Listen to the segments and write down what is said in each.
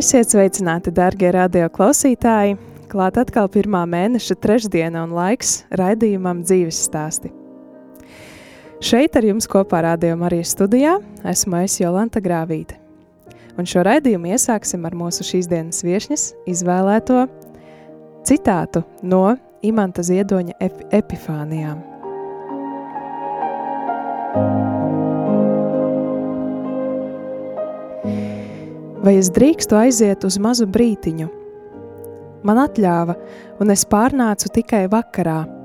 Esiet sveicināti, darbie radio klausītāji! Klāt atkal pirmā mēneša trešdiena un laiks raidījumam dzīves stāsti. Šeit ar jums kopā rādījumā arī studijā esmu es Jolanta Grāvīte. Un šo raidījumu iesāksim ar mūsu šīs dienas viešņas izvēlēto citātu no Imanta Ziedoņa ep epifānijām. Vai es drīkstu aiziet uz mazu brītiņu? Man atļāva, un es pārnācu tikai vakarā –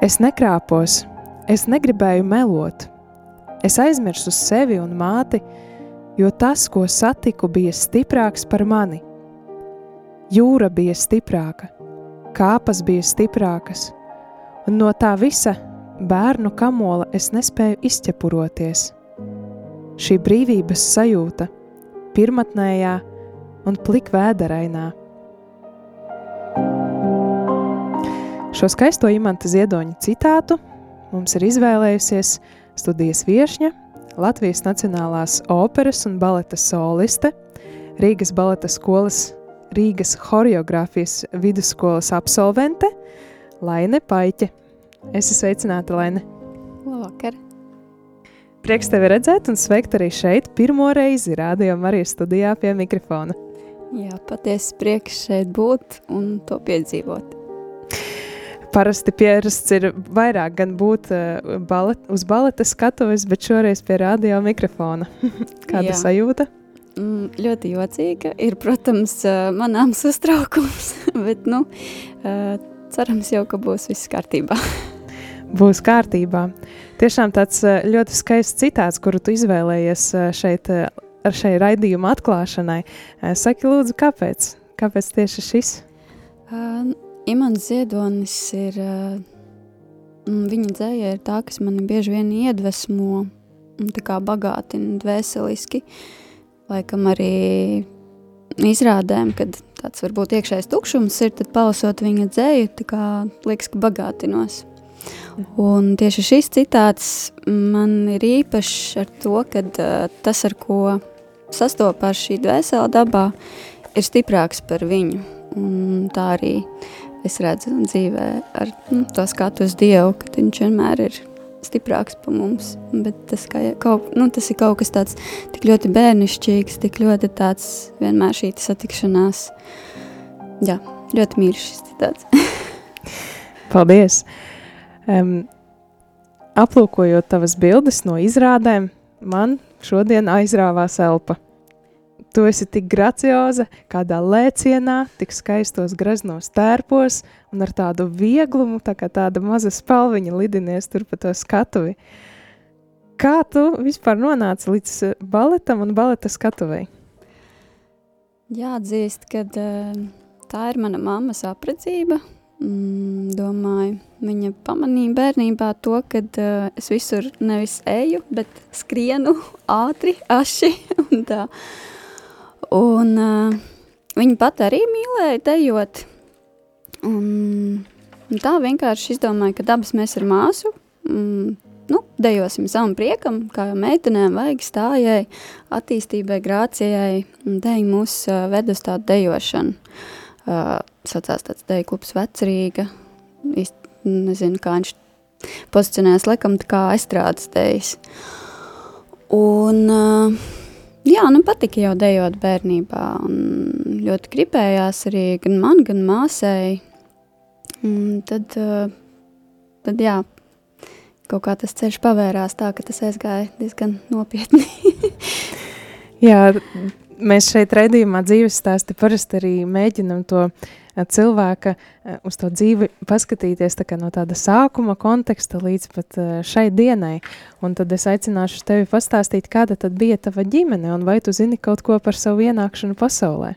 Es nekrāpos, es negribēju melot. Es aizmirsu sevi un māti, jo tas, ko satiku, bija stiprāks par mani. Jūra bija stiprāka, kāpas bija stiprākas, un no tā visa bērnu kamola es nespēju izķepuroties. Šī brīvības sajūta, pirmatnējā un plikvēderainā, Šo skaisto imanta ziedoņa citātu mums ir izvēlējusies studijas viešņa, Latvijas Nacionālās operas un baleta soliste, Rīgas baleta skolas Rīgas horeogrāfijas vidusskolas absolvente Laine Paiķe. Es esmu sveicināta, Laine. Labvakar! Prieks tevi redzēt un sveikt arī šeit pirmo reizi rādījumā arī studijā pie mikrofona. Jā, patiesi prieks šeit būt un to piedzīvot. Parasti pierasts ir vairāk gan būt uh, balet, uz baleta skatuves, bet šoreiz pie radio mikrofona. Kāda Jā. sajūta? Mm, ļoti jocīga. Ir, protams, uh, manāms uztraukums, bet, nu, uh, cerams jau, ka būs viss kārtībā. būs kārtībā. Tiešām tāds uh, ļoti skaists citāts, kuru tu izvēlējies uh, šeit uh, ar šai raidījuma atklāšanai. Uh, saki, lūdzu, kāpēc? Kāpēc tieši šis? Uh, Imants Ziedonis ir, mm, viņa dzēja ir tā, kas mani bieži vien iedvesmo tā kā bagātina dvēseliski, laikam arī izrādēm, kad tāds varbūt iekšējais tukšums ir, tad palasot viņa dzēju, tā kā liekas, ka bagātinos. Un tieši šis citāts man ir īpašs ar to, ka tas, ar ko sastopās šī dvēsela dabā, ir stiprāks par viņu. Un tā arī es redzu dzīvē ar nu, to skatu uz Dievu, ka viņš vienmēr ir stiprāks par mums. Bet tas, kā, kaut, nu, tas ir kaut kas tāds tik ļoti bērnišķīgs, tik ļoti tāds vienmēr šī satikšanās. Jā, ļoti mīļš šis citāts. Paldies! Um, aplūkojot tavas bildes no izrādēm, man šodien aizrāvās elpa. Tu esi tik gracioza, kādā lēcienā, tik skaistos greznos tērpos un ar tādu vieglumu, tā kā tāda maza spalviņa lidinies tur pa to skatuvi. Kā tu vispār nonāci līdz eh, baletam un baleta skatuvei? Jāatzīst, ka eh, tā ir mana mammas apredzība. Mm, domāju, viņa pamanīja bērnībā to, ka uh, es visur nevis eju, bet skrienu ātri, aši un tā. Un uh, viņa pat arī mīlēja dejot. Un, un tā vienkārši izdomāja, ka abas mēs ar māsu mm, nu, dejosim savam priekam, kā jau meitenēm vajag stājai, attīstībai, grācijai. Deja mūs uh, ved uz tādu dejošanu. Uh, sacās tāds deja klubs Vecrīga. Īsti nezinu, kā viņš pozicionējās laikam tā kā aizstrādes dejas. Un, jā, nu patika jau dejot bērnībā, un ļoti gribējās arī gan man, gan māsai. Un tad, tad jā, kaut kā tas ceļš pavērās tā, ka tas aizgāja diezgan nopietni. jā, mēs šeit redzījumā dzīves stāsti parasti arī mēģinam to cilvēka uz to dzīvi paskatīties tā no tāda sākuma konteksta līdz pat šai dienai. Un tad es aicināšu tevi pastāstīt, kāda tad bija tava ģimene un vai tu zini kaut ko par savu ienākšanu pasaulē?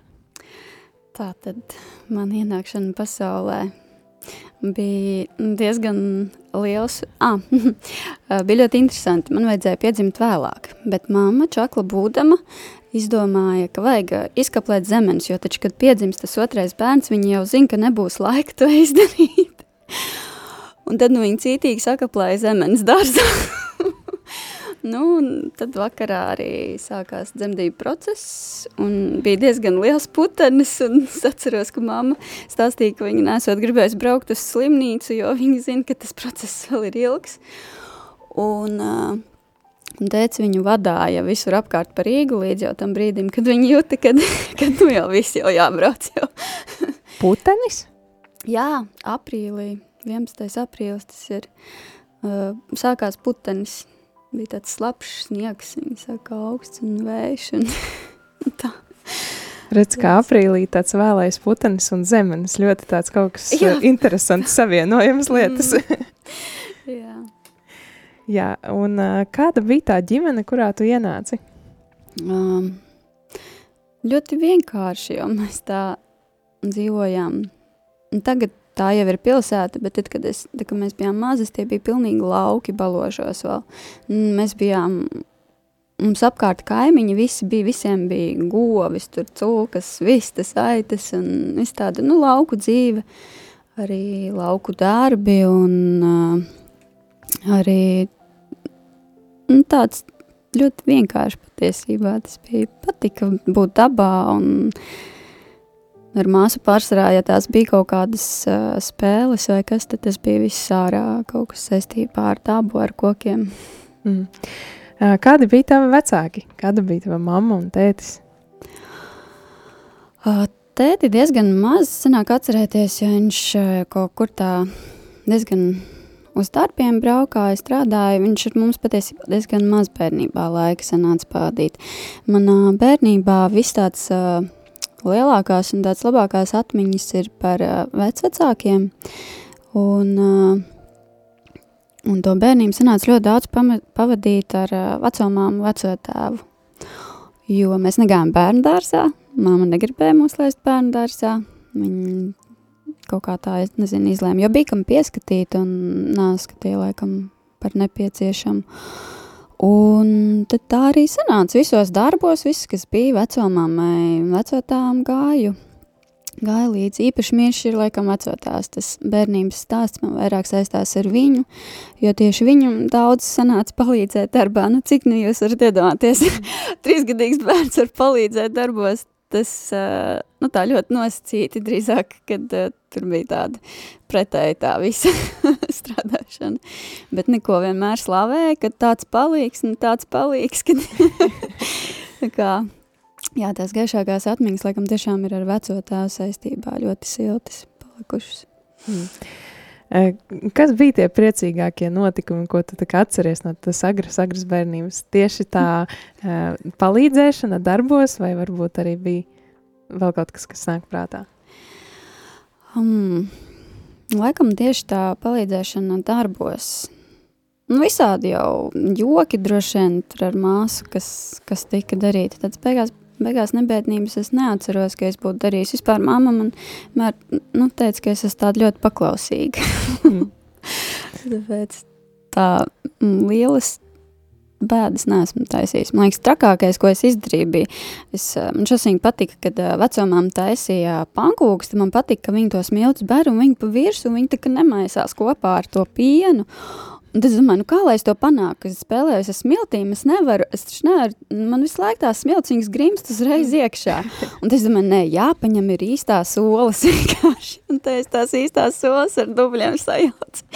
Tā tad man ienākšana pasaulē bija diezgan liels. Ah, bija ļoti interesanti. Man vajadzēja piedzimt vēlāk, bet mamma, čakla būdama, izdomāja, ka vajag izkaplēt zemenes, jo taču, kad piedzimst tas otrais bērns, viņi jau zina, ka nebūs laika to izdarīt. Un tad nu, viņi cītīgi sakaplēja zemenes dārzā. nu, tad vakarā arī sākās dzemdību process, un bija diezgan liels putenis, es atceros, ka mamma stāstīja, ka viņa nesot gribējusi braukt uz slimnīcu, jo viņa zina, ka tas process vēl ir ilgs. Un, uh, Un tēvs viņu vadīja visur apkārt par Rīgu līdz tam brīdim, kad viņi jūta, kad, kad nu jau viss jau jābrauc. Jau. Putenis? Jā, aprīlī, 11. aprīlis tas ir. Uh, sākās putenis, bija tāds slapjš sniegs, viņa saka, augsts un vējš. Un, tā. Redz, kā aprīlī tāds vēlais putenis un zemenes ļoti tāds kaut kas Jā. interesants savienojams lietas. Mm. Jā. Un kāda bija tā ģimene, kurā tu ienāci? Um, ļoti vienkārši, jo mēs tā dzīvojām. Tagad tā jau ir pilsēta, bet tad, kad, es, tad, kad mēs bijām mazas, tie bija pilnīgi lauki balošos vēl. Mēs bijām, mums apkārt kaimiņi, visi bija, visiem bija govis, tur cūkas, vistas, aitas un viss tāda, nu, lauku dzīve, arī lauku darbi un uh, arī nu, tāds ļoti vienkārši patiesībā. Tas bija patika būt dabā un ar māsu pārsvarā, ja tās bija kaut kādas uh, spēles vai kas, tad tas bija viss ārā kaut kas saistībā ar dabu, ar kokiem. Mm. Kādi bija tavi vecāki? Kāda bija tava mamma un tētis? Uh, tēti diezgan maz sanāk atcerēties, jo viņš uh, kaut kur tā diezgan uz darbiem braukāju, strādāju. Viņš ir mums patiesībā diezgan maz bērnībā laika sanāca pavadīt. Manā bērnībā viss tāds uh, lielākās un tāds labākās atmiņas ir par uh, vecvecākiem. Un, uh, un to bērnību sanāca ļoti daudz pavadīt ar uh, vecomāmu, veco tēvu. Jo mēs negājām bērnu dārzā, māma negribēja mūs laist bērnu dārzā. Viņa kaut kā tā, es nezinu, izlēma, jo bija kam pieskatīt un nāskatīja laikam par nepieciešamu. Un tad tā arī sanāca. Visos darbos, viss, kas bija vecomāmai, vecotām gāju. Gāja līdzi. Īpaši mīļš ir laikam vecotās, tas bērnības stāsts. Man vairāk saistās ar viņu, jo tieši viņam daudz sanāca palīdzēt darbā, nu cik nu jūs varat iedomāties, trīsgadīgs bērns var palīdzēt darbos, tas nu, tā ļoti nosacīti drīzāk, kad uh, tur bija tāda pretēji tā visa strādāšana. Bet neko vienmēr slavēja, ka tāds palīgs, nu tāds palīgs, kad tā kā, jā, tās gaišākās atmiņas, laikam, tiešām ir ar veco tēvu saistībā ļoti siltas palikušas. Hmm. Kas bija tie priecīgākie notikumi, ko tu atceries no tās agras, agras bērnības? Tieši tā uh, palīdzēšana darbos, vai varbūt arī bija vēl kaut kas, kas nāk prātā? Um, laikam tieši tā palīdzēšana darbos. Nu, visādi jau joki droši vien tur ar māsu, kas, kas tika darīti. Tad beigās beigās nebēdnības es neatceros, ka es būtu darījis. Vispār mamma man mēr, nu, teica, ka es esmu tāda ļoti paklausīga. Mm. Tāpēc tā mm, lielas bēdas neesmu taisījis. Man liekas, trakākais, ko es izdarīju, bija, es, eh, man šausmīgi patika, kad uh, vecomām taisīja pankūks, tad man patika, ka viņi tos miltus ber un viņi pa virsu, un viņi tā kā nemaisās kopā ar to pienu. Un tad es domāju, nu kā lai es to panāku? Es spēlēju ar smiltīm, es nevaru, es taču nevaru, man visu laiku tās smiltiņas grimst uzreiz iekšā. Un tad es domāju, nē, jāpaņem ir īstās solas vienkārši. Un tad es tās īstās solas ar dubļiem sajaucu.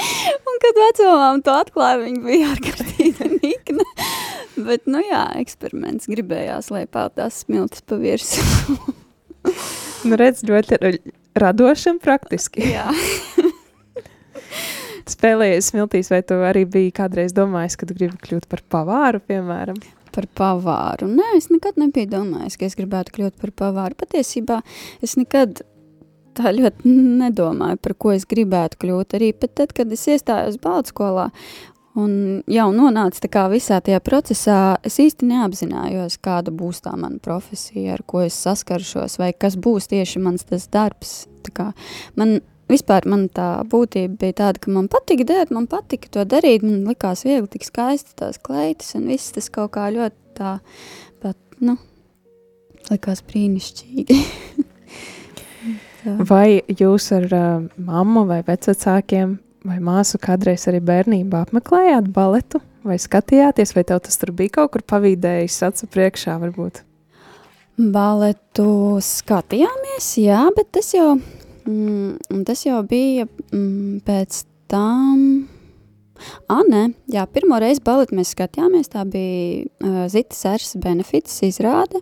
Un kad vecomām to atklāja, viņa bija ārkārtīgi nikna. Bet, nu jā, eksperiments gribējās, lai peld tās smiltis pa virsu. nu redz, ļoti radoši un praktiski. jā spēlējies smiltīs, vai tu arī biji kādreiz domājis, ka tu gribi kļūt par pavāru, piemēram? Par pavāru. Nē, es nekad nebiju domājis, ka es gribētu kļūt par pavāru. Patiesībā es nekad tā ļoti nedomāju, par ko es gribētu kļūt. Arī pat tad, kad es iestājos Baltskolā un jau nonācu tā kā visā tajā procesā, es īsti neapzinājos, kāda būs tā mana profesija, ar ko es saskaršos, vai kas būs tieši mans tas darbs. Tā kā man vispār man tā būtība bija tāda, ka man patika dēt, man patika to darīt, man likās viegli tik skaisti tās kleitas un viss tas kaut kā ļoti tā, pat, nu, likās brīnišķīgi. vai jūs ar uh, mammu vai vecākiem vai māsu kādreiz arī bērnībā apmeklējāt baletu vai skatījāties, vai tev tas tur bija kaut kur pavīdējis acu priekšā varbūt? Baletu skatījāmies, jā, bet tas jau Mm, un tas jau bija mm, pēc tam. Ah, nē, jā, pirmo reizi baleti mēs skatījāmies. Tā bija uh, Zitas Ersas benefits izrāde,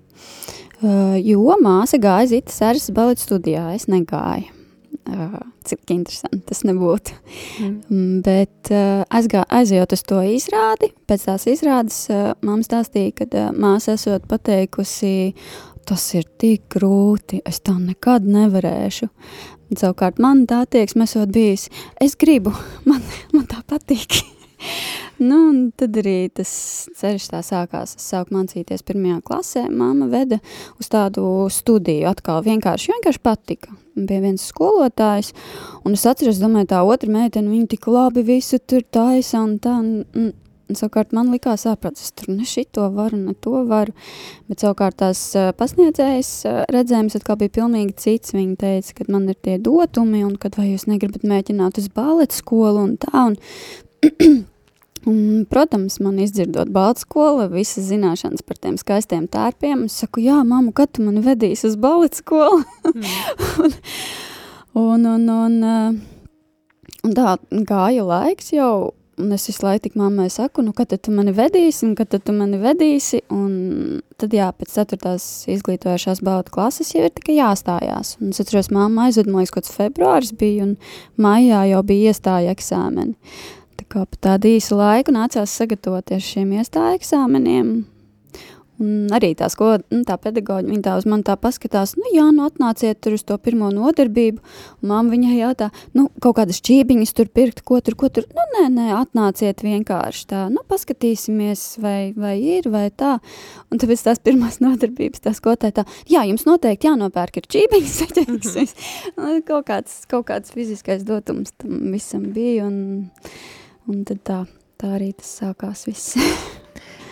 uh, jo māsa gāja Zitas Ersas baleta studijā. Es negāju. Uh, cik interesanti tas nebūtu. Mm. Bet uh, aizgā, aizejot uz to izrādi, pēc tās izrādes uh, mamma stāstīja, ka uh, māsa esot pateikusi, tas ir tik grūti, es tā nekad nevarēšu. Savukārt man tā attieksme esot bijis, es gribu, man, man tā patīk. nu, un tad arī tas ceļš tā sākās. Es sāku mācīties pirmajā klasē, māma veda uz tādu studiju atkal vienkārši, vienkārši patika. Bija viens skolotājs, un es atceros, domāju, tā otra meitene, viņa tik labi visu tur taisa un tā, un, Un, savukārt man likās, ārprāt, es tur ne šito varu, ne to varu, bet savukārt tās pasniedzējas redzējums atkal bija pilnīgi cits. Viņa teica, ka man ir tie dotumi un kad vai jūs negribat mēģināt uz baleta skolu un tā. Un, un, protams, man izdzirdot baleta skolu, visas zināšanas par tiem skaistiem tērpiem, es saku, jā, mamma, kad tu mani vedīsi uz baleta skolu? Mm. un, un, un, un, un tā gāja laiks jau, Un es visu laiku mammai saku, nu, kad tu mani vedīsi, un kad tu mani vedīsi. Un tad, jā, pēc 4. izglītojošās balota klases jau ir tikai jāstājās. Un es atceros, mamma aizved, man liekas, kaut kāds februāris bija, un maijā jau bija iestāja eksāmeni. Tā kā pa tādu īsu laiku nācās sagatavoties šiem iestāja eksāmeniem. Un arī tā skola, nu, tā pedagoģa, viņa tā uz mani tā paskatās, nu jā, nu atnāciet tur uz to pirmo nodarbību, mamma viņai jautā, nu, kaut kādas čībiņas tur pirkt, ko tur, ko tur, nu, nē, nē, atnāciet vienkārši tā, nu, paskatīsimies, vai, vai ir, vai tā, un tāpēc tās pirmās nodarbības, tā skolotāja tā, jā, jums noteikti jānopērk ir čībiņas, saķeksmes, nu, kaut kāds, kaut kāds fiziskais dotums tam visam bija, un, un tad tā, tā arī tas sākās viss.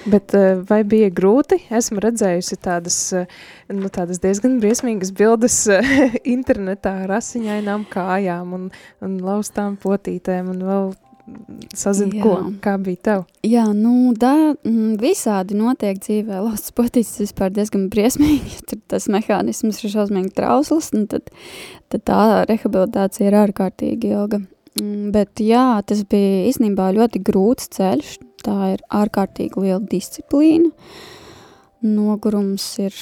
Bet eh, vai bija grūti? Esmu redzējusi tādas, eh, nu, tādas diezgan briesmīgas bildes eh, internetā ar asiņainām kājām un, un laustām potītēm un vēl sazinu, ko, kā bija tev? Jā, nu, tā mm, visādi notiek dzīvē. Laustas potītes vispār diezgan briesmīgi, tur tas mehānisms ir šausmīgi trausls, un tad, tad tā rehabilitācija ir ārkārtīgi ilga. Mm, bet jā, tas bija īstenībā ļoti grūts ceļš, tā ir ārkārtīgi liela disciplīna. Nogurums ir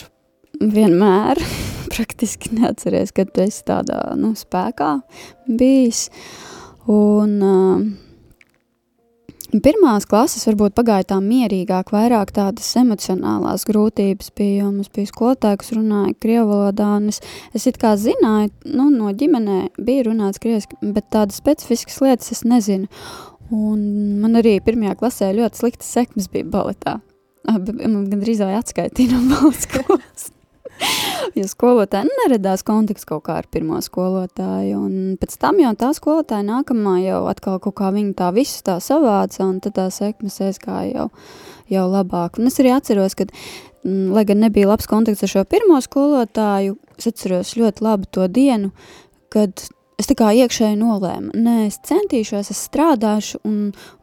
vienmēr, praktiski neatceries, kad esi tādā nu, spēkā bijis. Un, uh, Pirmās klases varbūt pagāja tā mierīgāk, vairāk tādas emocionālās grūtības bija, jo mums bija skolotāji, kas runāja krievu valodā, un es, es it kā zināju, nu, no ģimenē bija runāts krieviski, bet tādas specifiskas lietas es nezinu. Un man arī pirmajā klasē ļoti sliktas sekmes bija baletā. Man gandrīz vai atskaitīja no balets skolas. jo skolotāja neredās konteksts kaut kā ar pirmo skolotāju, un pēc tam jau tā skolotāja nākamā jau atkal kaut kā viņa tā visu tā savāca, un tad tā sekmes aizgāja jau, jau labāk. Un es arī atceros, ka, m, lai gan nebija labs konteksts ar šo pirmo skolotāju, es atceros ļoti labi to dienu, kad es tā kā iekšēji nolēmu, nē, es centīšos, es strādāšu, un,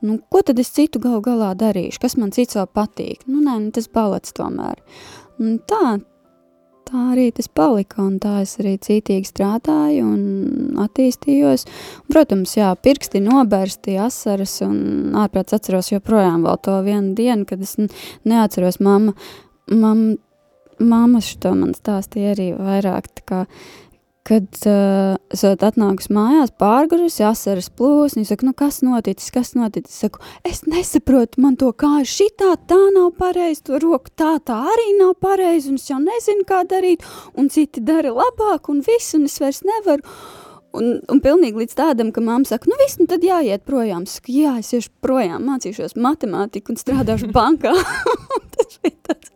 nu, ko tad es citu gal galā darīšu, kas man cits vēl patīk? Nu, nē, nu, tas balets tomēr. Un tā, tā arī tas palika, un tā es arī cītīgi strādāju un attīstījos. Protams, jā, pirksti nobērsti, asaras, un ārprāts atceros joprojām vēl to vienu dienu, kad es neatceros mamma, mamma, mamma šito man stāstīja arī vairāk, tā kā, kad uh, es atnāku mājās, pārgurusi, asaras. Viņa saka, nu, kas noticis, kas noticis? Es saku, es nesaprotu, man to kā šitā tā nav pareizi, to roku tā tā arī nav pareizi, un es jau nezinu, kā darīt, un citi dara labāk, un viss, un es vairs nevaru. Un, un pilnīgi līdz tādam, ka mamma saka, nu viss, nu tad jāiet projām. Es saku, jā, es iešu projām, mācīšos matemātiku un strādāšu bankā. tas bija tāds,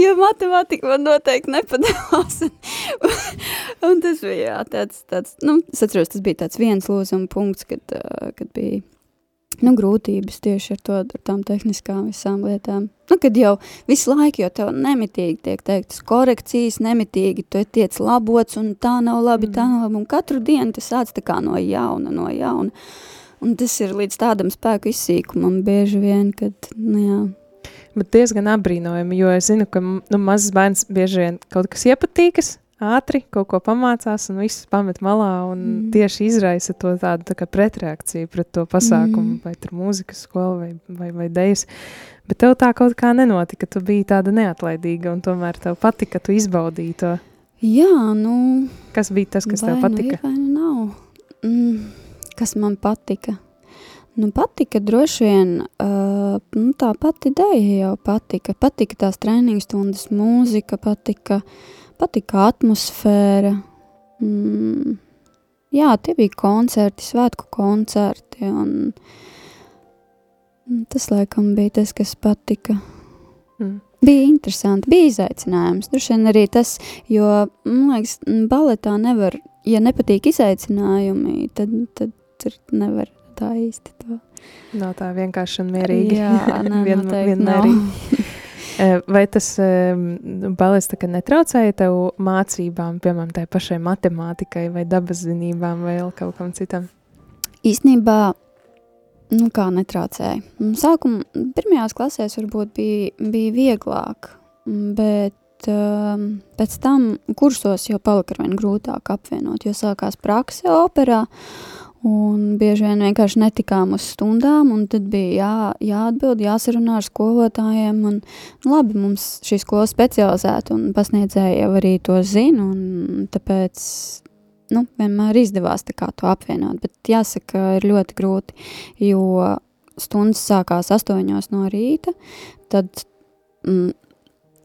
jo matemātika man noteikti nepadevās. un tas bija, jā, tāds, tāds, nu, es atceros, tas bija tāds viens lūzuma punkts, kad, uh, kad bija nu, grūtības tieši ar, to, ar tām tehniskām visām lietām. Nu, kad jau visu laiku jau tev nemitīgi tiek teiktas korekcijas, nemitīgi tu tiec labots un tā nav labi, mm. tā nav labi, un katru dienu tu sāc tā kā no jauna, no jauna. Un tas ir līdz tādam spēku izsīkumam bieži vien, kad, nu jā. Bet diezgan apbrīnojami, jo es zinu, ka nu, mazs bērns bieži vien kaut kas iepatīkas, ātri kaut ko pamācās un viss pamet malā un mm. tieši izraisa to tādu tā pretreakciju pret to pasākumu, mm. vai tur mūzikas skola vai, vai, vai dejas. Bet tev tā kaut kā nenotika, tu biji tāda neatlaidīga un tomēr tev patika, tu izbaudīji to. Jā, nu. Kas bija tas, kas tev nu patika? Nu, vai nu nav. Mm, kas man patika? Nu, patika droši vien, uh, nu, tā pati ideja jau patika. Patika tās treniņu stundas, mūzika, patika uh, patika atmosfēra. Mm, jā, tie bija koncerti, svētku koncerti, un tas laikam bija tas, kas patika. Mm. Bija interesanti, bija izaicinājums. Droši vien arī tas, jo, man liekas, baletā nevar, ja nepatīk izaicinājumi, tad, tad nevar tā īsti to. Nav tā vienkārši un mierīgi. Jā, nē, Vien, vienmērīgi. Nav. Vai tas balets netraucēja tev mācībām, piemēram, tai pašai matemātikai vai dabas zinībām vai kaut kam citam? Īstenībā, nu kā netraucēja. Sākumā, pirmajās klasēs varbūt bija, bija vieglāk, bet um, pēc tam kursos jau palika arvien grūtāk apvienot, jo sākās prakse operā, Un bieži vien vienkārši netikām uz stundām, un tad bija jā, jāatbild, jāsarunā ar skolotājiem. Un, nu, labi, mums šī skola specializēta un pasniedzēja jau arī to zina, un tāpēc nu, vienmēr izdevās to apvienot. Bet jāsaka, ir ļoti grūti, jo stundas sākās astoņos no rīta, tad mm,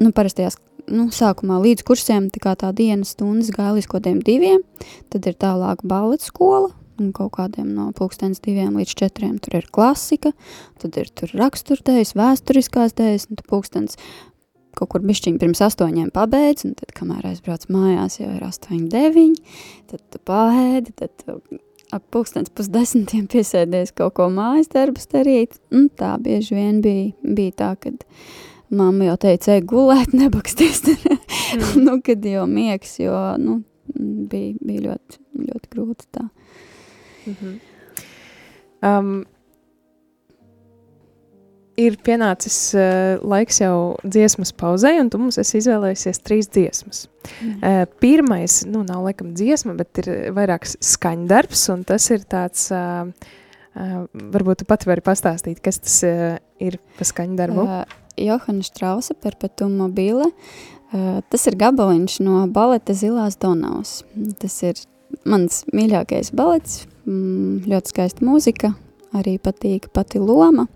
nu, parastajās nu, sākumā līdz kursiem tā, tā dienas stundas gāja līdz kaut kādiem diviem, tad ir tālāk balets skola, un kaut kādiem no pulkstens diviem līdz četriem tur ir klasika, tad ir tur raksturdējas, vēsturiskās dējas, un tad pulkstens kaut kur bišķiņi pirms astoņiem pabeidz, un tad, kamēr aizbrauc mājās, jau ir astoņi deviņi, tad tu pāēdi, tad tu ap pulkstens pusdesmitiem piesēdies kaut ko mājas darbus darīt, un tā bieži vien bija, bija tā, kad mamma jau teica, ej gulēt, nebaksties, mm. nu, kad jau miegs, jo, nu, bija, bija ļoti, ļoti grūti tā. -hmm. um, ir pienācis uh, laiks jau dziesmas pauzē, un tu mums esi izvēlējusies trīs dziesmas. Mm. Uh, pirmais, nu, nav laikam dziesma, bet ir vairāks skaņdarbs, un tas ir tāds, uh, uh, varbūt tu pati vari pastāstīt, kas tas uh, ir pa skaņdarbu. Uh, Johana Štrausa, Perpetuum mobile. Uh, tas ir gabaliņš no baleta Zilās Donavas. Tas ir mans mīļākais balets, mm, ļoti skaista mūzika, arī patīk pati loma.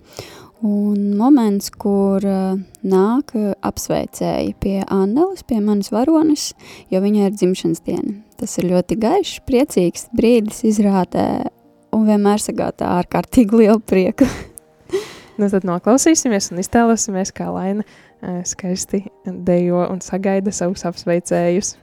Un moments, kur uh, nāk apsveicēji pie Anneles, pie manas varonis, jo viņai ir dzimšanas diena. Tas ir ļoti gaišs, priecīgs brīdis izrādē un vienmēr sagātā ārkārtīgi lielu prieku. nu tad noklausīsimies un iztēlosimies, kā Laina uh, skaisti dejo un sagaida savus apsveicējus.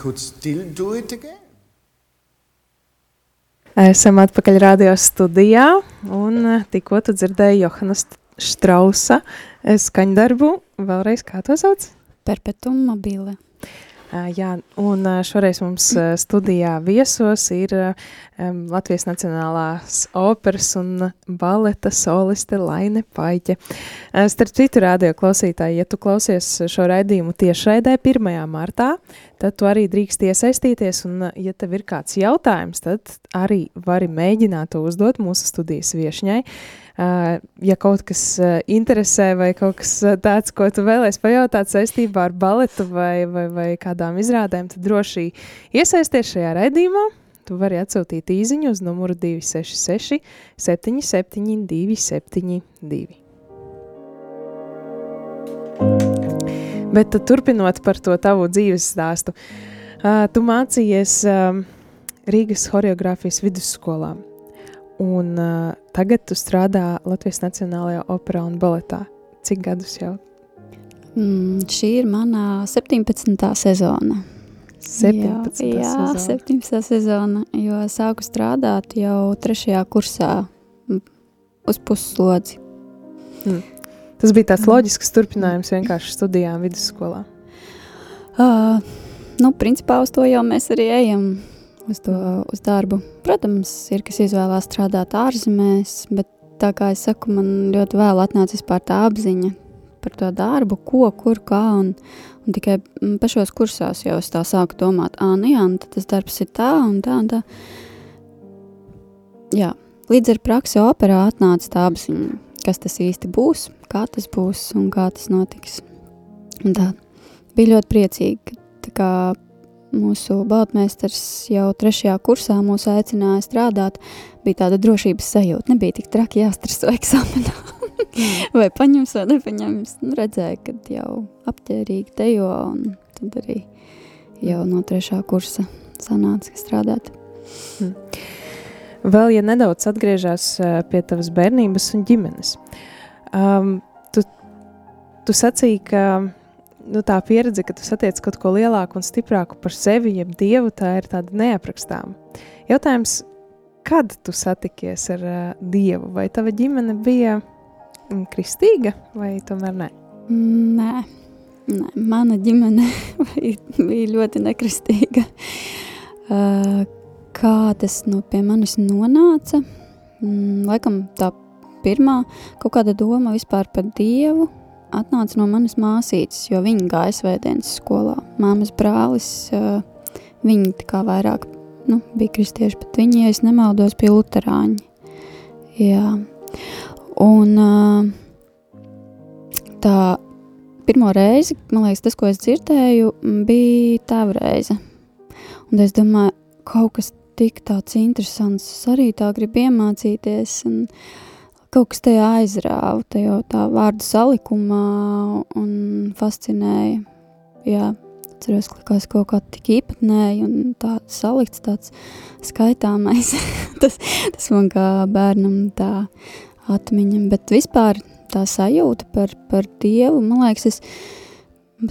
Could still do it again. Esam atpakaļ radio studijā, un eh, tikko tu dzirdēji Johannes Strausa eh, skaņdarbu. Vēlreiz kā to sauc? Perpetuum mobile. Jā, un šoreiz mums studijā viesos ir Latvijas Nacionālās operas un baleta soliste Laine Paiķe. Starp citu radio klausītāji, ja tu klausies šo raidījumu tiešraidē 1. martā, tad tu arī drīkst iesaistīties, un ja tev ir kāds jautājums, tad arī vari mēģināt to uzdot mūsu studijas viešņai. Ja kaut kas interesē vai kaut kas tāds, ko tu vēlēsi pajautāt saistībā ar baletu vai, vai, vai kādām izrādēm, tad droši iesaisties šajā raidījumā. Tu vari atsūtīt īsiņu uz numuru 266 77 272. Bet turpinot par to tavu dzīves stāstu, tu mācījies Rīgas choreogrāfijas vidusskolā. Un uh, tagad tu strādā Latvijas Nacionālajā operā un baletā. Cik gadus jau? Mm, šī ir manā 17. sezona. 17. Jā, jā sezona. 17. sezona, jo sāku strādāt jau trešajā kursā uz puslodzi. Mm. Tas bija tāds mm. loģisks turpinājums vienkārši studijām vidusskolā. Uh, nu, principā uz to jau mēs arī ejam uz, to, uz darbu. Protams, ir kas izvēlās strādāt ārzemēs, bet tā kā es saku, man ļoti vēl atnāca vispār tā apziņa par to darbu, ko, kur, kā. Un, un tikai pašos kursās jau es tā sāku domāt, ah, nu jā, tas darbs ir tā un tā un tā. Jā, līdz ar praksi operā atnāca tā apziņa, kas tas īsti būs, kā tas būs un kā tas notiks. Un tā bija ļoti priecīga. Tā kā mūsu baltmeistars jau trešajā kursā mūs aicināja strādāt, bija tāda drošības sajūta. Nebija tik traki jāstreso eksāmenā. vai paņems vai nepaņems. Nu, redzēja, ka jau apģērīgi tejo un tad arī jau no trešā kursa sanāca strādāt. Hmm. Vēl, ja nedaudz atgriežas pie tavas bērnības un ģimenes, um, tu, tu sacīki, ka nu, tā pieredze, ka tu satiec kaut ko lielāku un stiprāku par sevi, jeb dievu, tā ir tāda neaprakstāma. Jautājums, kad tu satikies ar uh, dievu? Vai tava ģimene bija mm, kristīga vai tomēr nē? Nē, nē mana ģimene bija ļoti nekristīga. Uh, kā tas no pie manis nonāca? Mm, laikam tā pirmā kaut kāda doma vispār par dievu atnāca no manas māsītes, jo viņa gāja svētdienas skolā. Māmas brālis, viņi tā kā vairāk nu, bija kristieši, bet viņi, ja es nemaldos, bija luterāņi. Jā. Un tā pirmo reizi, man liekas, tas, ko es dzirdēju, bija tēva reize. Un es domāju, kaut kas tik tāds interesants, es arī tā gribu iemācīties. Un, uh, kaut kas tajā aizrāva, tajā tā vārdu salikumā un fascinēja. Jā, atceros, ka likās kaut kā tik īpatnēji un tā salikts tāds skaitāmais. tas, tas man kā bērnam tā atmiņa, bet vispār tā sajūta par, par Dievu, man liekas, es,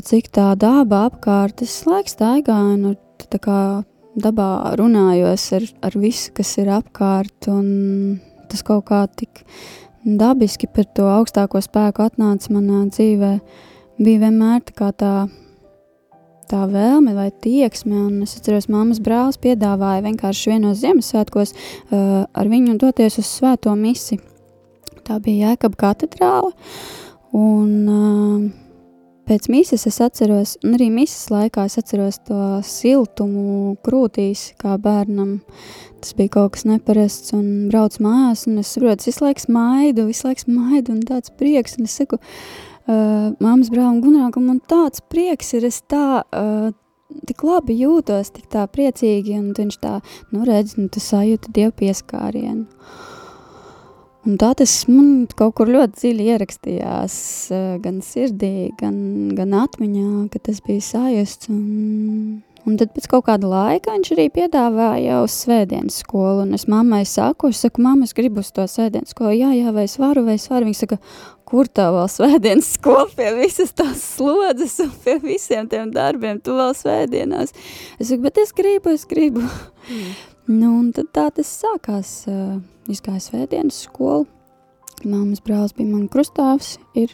cik tā daba apkārt, es laiks staigāju un tā kā dabā runājos ar, ar visu, kas ir apkārt un tas kaut kā tik dabiski par to augstāko spēku atnāca manā dzīvē, bija vienmēr tā, tā, tā vēlme vai tieksme. Es atceros, mammas brālis piedāvāja vienkārši vienos Ziemassvētkos uh, ar viņu doties uz svēto misi. Tā bija Jēkab katedrāle. Un, uh, pēc mīsas es atceros, un arī mīsas laikā es atceros to siltumu krūtīs, kā bērnam. Tas bija kaut kas neparasts, un brauc mājās, un es saprotu, visu laiku smaidu, visu laiku smaidu, un tāds prieks, un es saku, uh, māmas brālim Gunā, ka man tāds prieks ir, es tā, uh, tik labi jūtos, tik tā priecīgi, un viņš tā, nu redz, nu tu sajūti Dievu pieskārienu. Un tā tas man kaut kur ļoti dziļi ierakstījās, eh, gan sirdī, gan, gan atmiņā, ka tas bija sajusts. Un, un tad pēc kaut kāda laika viņš arī piedāvāja uz svētdienas skolu. Un es mammai saku, es saku, mamma, es gribu uz to svētdienas skolu. Jā, jā, vai es varu, vai es varu. Viņa saka, kur tā vēl svētdienas skola pie visas tās slodzes un pie visiem tiem darbiem, tu vēl svētdienās. Es saku, bet es gribu, es gribu. Mm. Nu, un tad tā tas sākās. Uh, izgāju svētdienas skolu. Māmas brālis bija man krustāvs ir,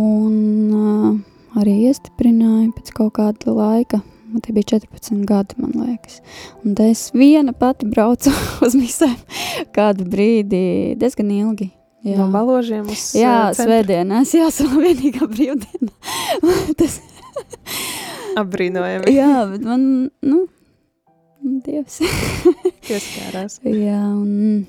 un uh, arī iestiprināja pēc kaut kāda laika. Man tie bija 14 gadi, man liekas. Un es viena pati braucu uz misēm kādu brīdi, diezgan ilgi. Jā. No baložiem uz Jā, svētdienās, jā, savā vienīgā brīvdienā. Tas apbrīnojami. jā, bet man, nu, Dievs. Pieskārās. jā, un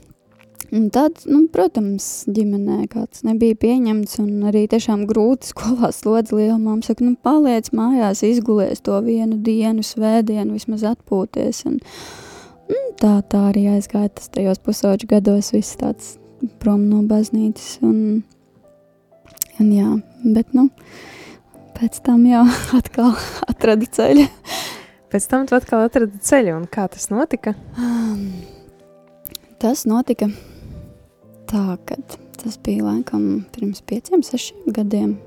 Un tad, nu, protams, ģimenē kāds nebija pieņemts, un arī tiešām grūti skolā slodzi liela māma saka, nu, paliec mājās, izgulies to vienu dienu, svētdienu, vismaz atpūties, un, un tā, tā arī aizgāja tas tajos pusauģu gados, viss tāds prom no baznīcas, un, un jā, bet, nu, pēc tam jau atkal atrada ceļu. Pēc tam tu atkal atradi ceļu, un kā tas notika? Tas notika tā, ka tas bija laikam pirms pieciem, sešiem gadiem.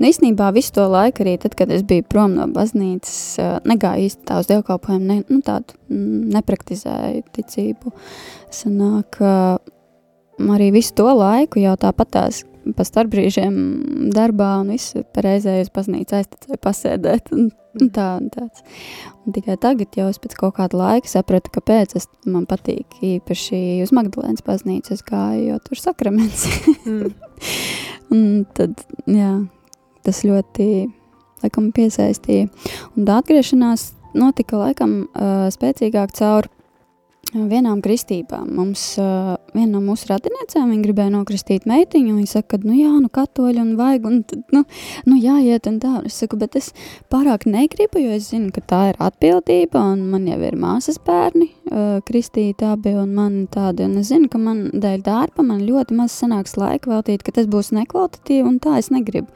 Nu, īstenībā visu to laiku, arī tad, kad es biju prom no baznīcas, negāju īsti tā uz dievkalpojumu, ne, nu, tādu nepraktizēju ticību. Sanāk, arī visu to laiku jau tāpatās pa starpbrīžiem darbā un visu pareizēju uz baznīcu aiztecēju pasēdēt un Un tā, un tāds. Un tikai tagad jau es pēc kaut kāda laika sapratu, kāpēc es, man patīk īpaši uz Magdalēnas baznīcu es gāju, jo tur sakraments. mm. un tad, jā, tas ļoti, laikam, piesaistīja. Un tā atgriešanās notika, laikam, uh, spēcīgāk caur vienām kristībām. Mums uh, viena no mūsu radiniecēm, gribēja nokristīt meitiņu, viņa saka, ka, nu jā, nu katoļi un vajag, un tad, nu, nu jāiet un tā. Es saku, bet es pārāk negribu, jo es zinu, ka tā ir atbildība, un man jau ir māsas bērni, uh, kristīti abi, un man tādi, un es zinu, ka man dēļ darba man ļoti maz sanāks laika veltīt, ka tas būs nekvalitatīvi, un tā es negribu.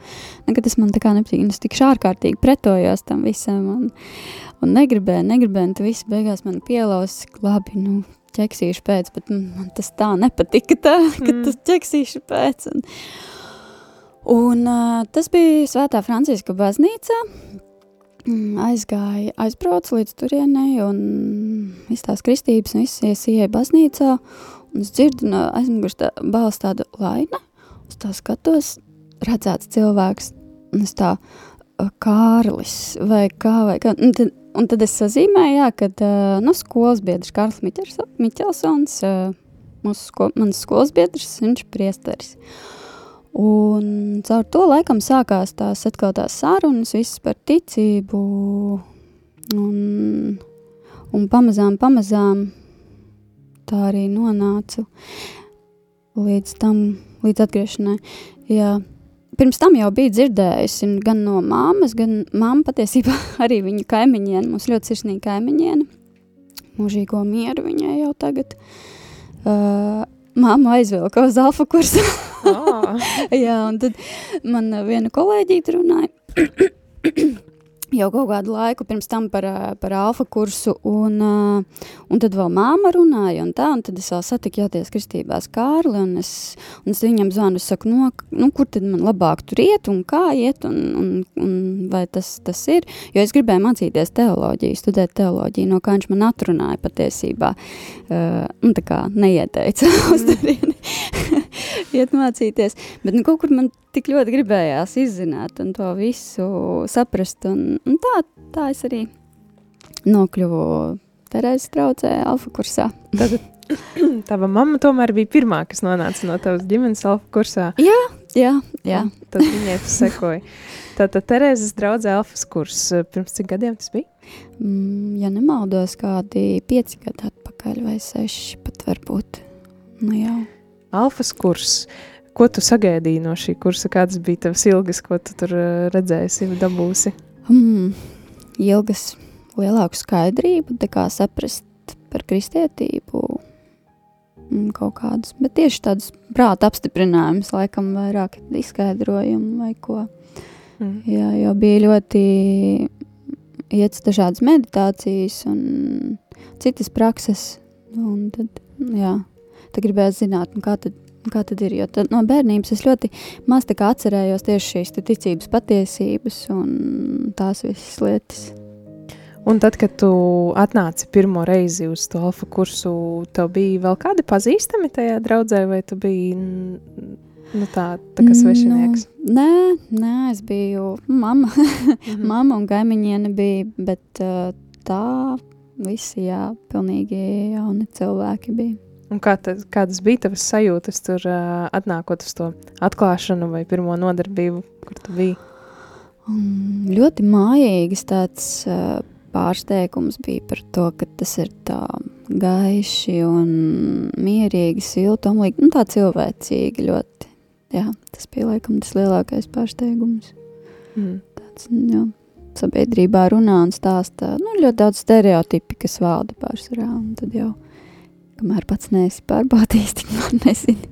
Nekad tas man tā kā nepatīk, un es tik ārkārtīgi pretojos tam visam, un, un negribēju, negribēju, un tu visi beigās man pielaus, labi, nu, ķeksīšu pēc, bet man tas tā nepatika, tā, ka mm. tas ķeksīšu pēc. Un, un uh, tas bija Svētā Franciska baznīcā. Mm, aizgāja, aizbraucu līdz turienei un viss tās kristības un viss iesieja baznīcā. Un es dzirdu no aizmugurs tā balss tāda laina. Es tā skatos, redzēts cilvēks. Un es tā, Kārlis vai kā, vai kā. Un tad, un tad es sazīmēju, jā, kad uh, nu, skolas biedrs Kārlis Miķelsons, uh, mūsu sko, mans skolas biedrs, viņš priesteris. Un caur to laikam sākās tās atkal tās sarunas, viss par ticību, un, un pamazām, pamazām tā arī nonācu līdz tam, līdz atgriešanai. Jā, pirms tam jau biju dzirdējusi gan no māmas, gan māma patiesībā arī viņa kaimiņiene, mums ļoti sirsnīga kaimiņiene, mūžīgo mieru viņai jau tagad. Uh, Māma aizvilka uz alfa kursu. oh. Jā, un tad man viena kolēģīte runāja, jau kaut kādu laiku pirms tam par, par alfa kursu, un, un tad vēl māma runāja, un tā, un tad es vēl satiku jāties kristībās Kārli, un es, un es viņam zvanu, es saku, no, nu, kur tad man labāk tur iet, un kā iet, un, un, un vai tas, tas ir, jo es gribēju mācīties teoloģiju, studēt teoloģiju, no kā viņš man atrunāja patiesībā, uh, un tā kā neieteica uz turieni iet mācīties, bet nu, kaut kur man tik ļoti gribējās izzināt un to visu saprast. Un, un tā, tā es arī nokļuvu Terēzes traucē alfa kursā. Tad tava mamma tomēr bija pirmā, kas nonāca no tavas ģimenes alfa kursā. Jā, jā, jā. Tad viņai tu sekoji. Tātad Terēzes draudzē alfas kurs. Pirms cik gadiem tas bija? Mm, ja nemaldos, kādi pieci gadi atpakaļ vai seši pat varbūt. Nu jā. Alfas kurs. Ko tu sagaidīji no šī kursa? Kādas bija tavas ilgas, ko tu tur eh, redzēsi, dabūsi? Hmm, ilgas, lielāku skaidrību, kā saprast par kristietību. mm, kaut kādus, bet tieši tādus prāta apstiprinājumus, laikam vairāk izskaidrojumu vai ko. Mm. Jā, jo bija ļoti iet dažādas meditācijas un citas prakses, un tad, jā, tad gribēju zināt, kā tad kā tad ir. Jo tad, no bērnības es ļoti maz atcerējos tieši šīs ticības patiesības un tās visas lietas. Un tad, kad tu atnāci pirmo reizi uz to alfa kursu, tev bija vēl kādi pazīstami tajā draudzē, vai tu biji nu, tā, tā kā svešinieks? Nu, nē, nē, es biju mama. Mhm. mama un gaimiņiene bija, bet tā visi, jā, pilnīgi jauni cilvēki bija. Un kā tad, kādas bija tavas sajūtas tur uh, atnākot uz to atklāšanu vai pirmo nodarbību, kur tu biji? Um, ļoti mājīgs tāds uh, pārsteigums bija par to, ka tas ir tā gaiši un mierīgi, silti un nu, tā cilvēcīgi ļoti. Jā, tas bija laikam tas lielākais pārsteigums. Mm. Tāds, jā, sabiedrībā runā un stāsta nu, ļoti daudz stereotipi, kas valda pārsvarā, tad jau kamēr pats neesi pārbaudījis, tik man nezini,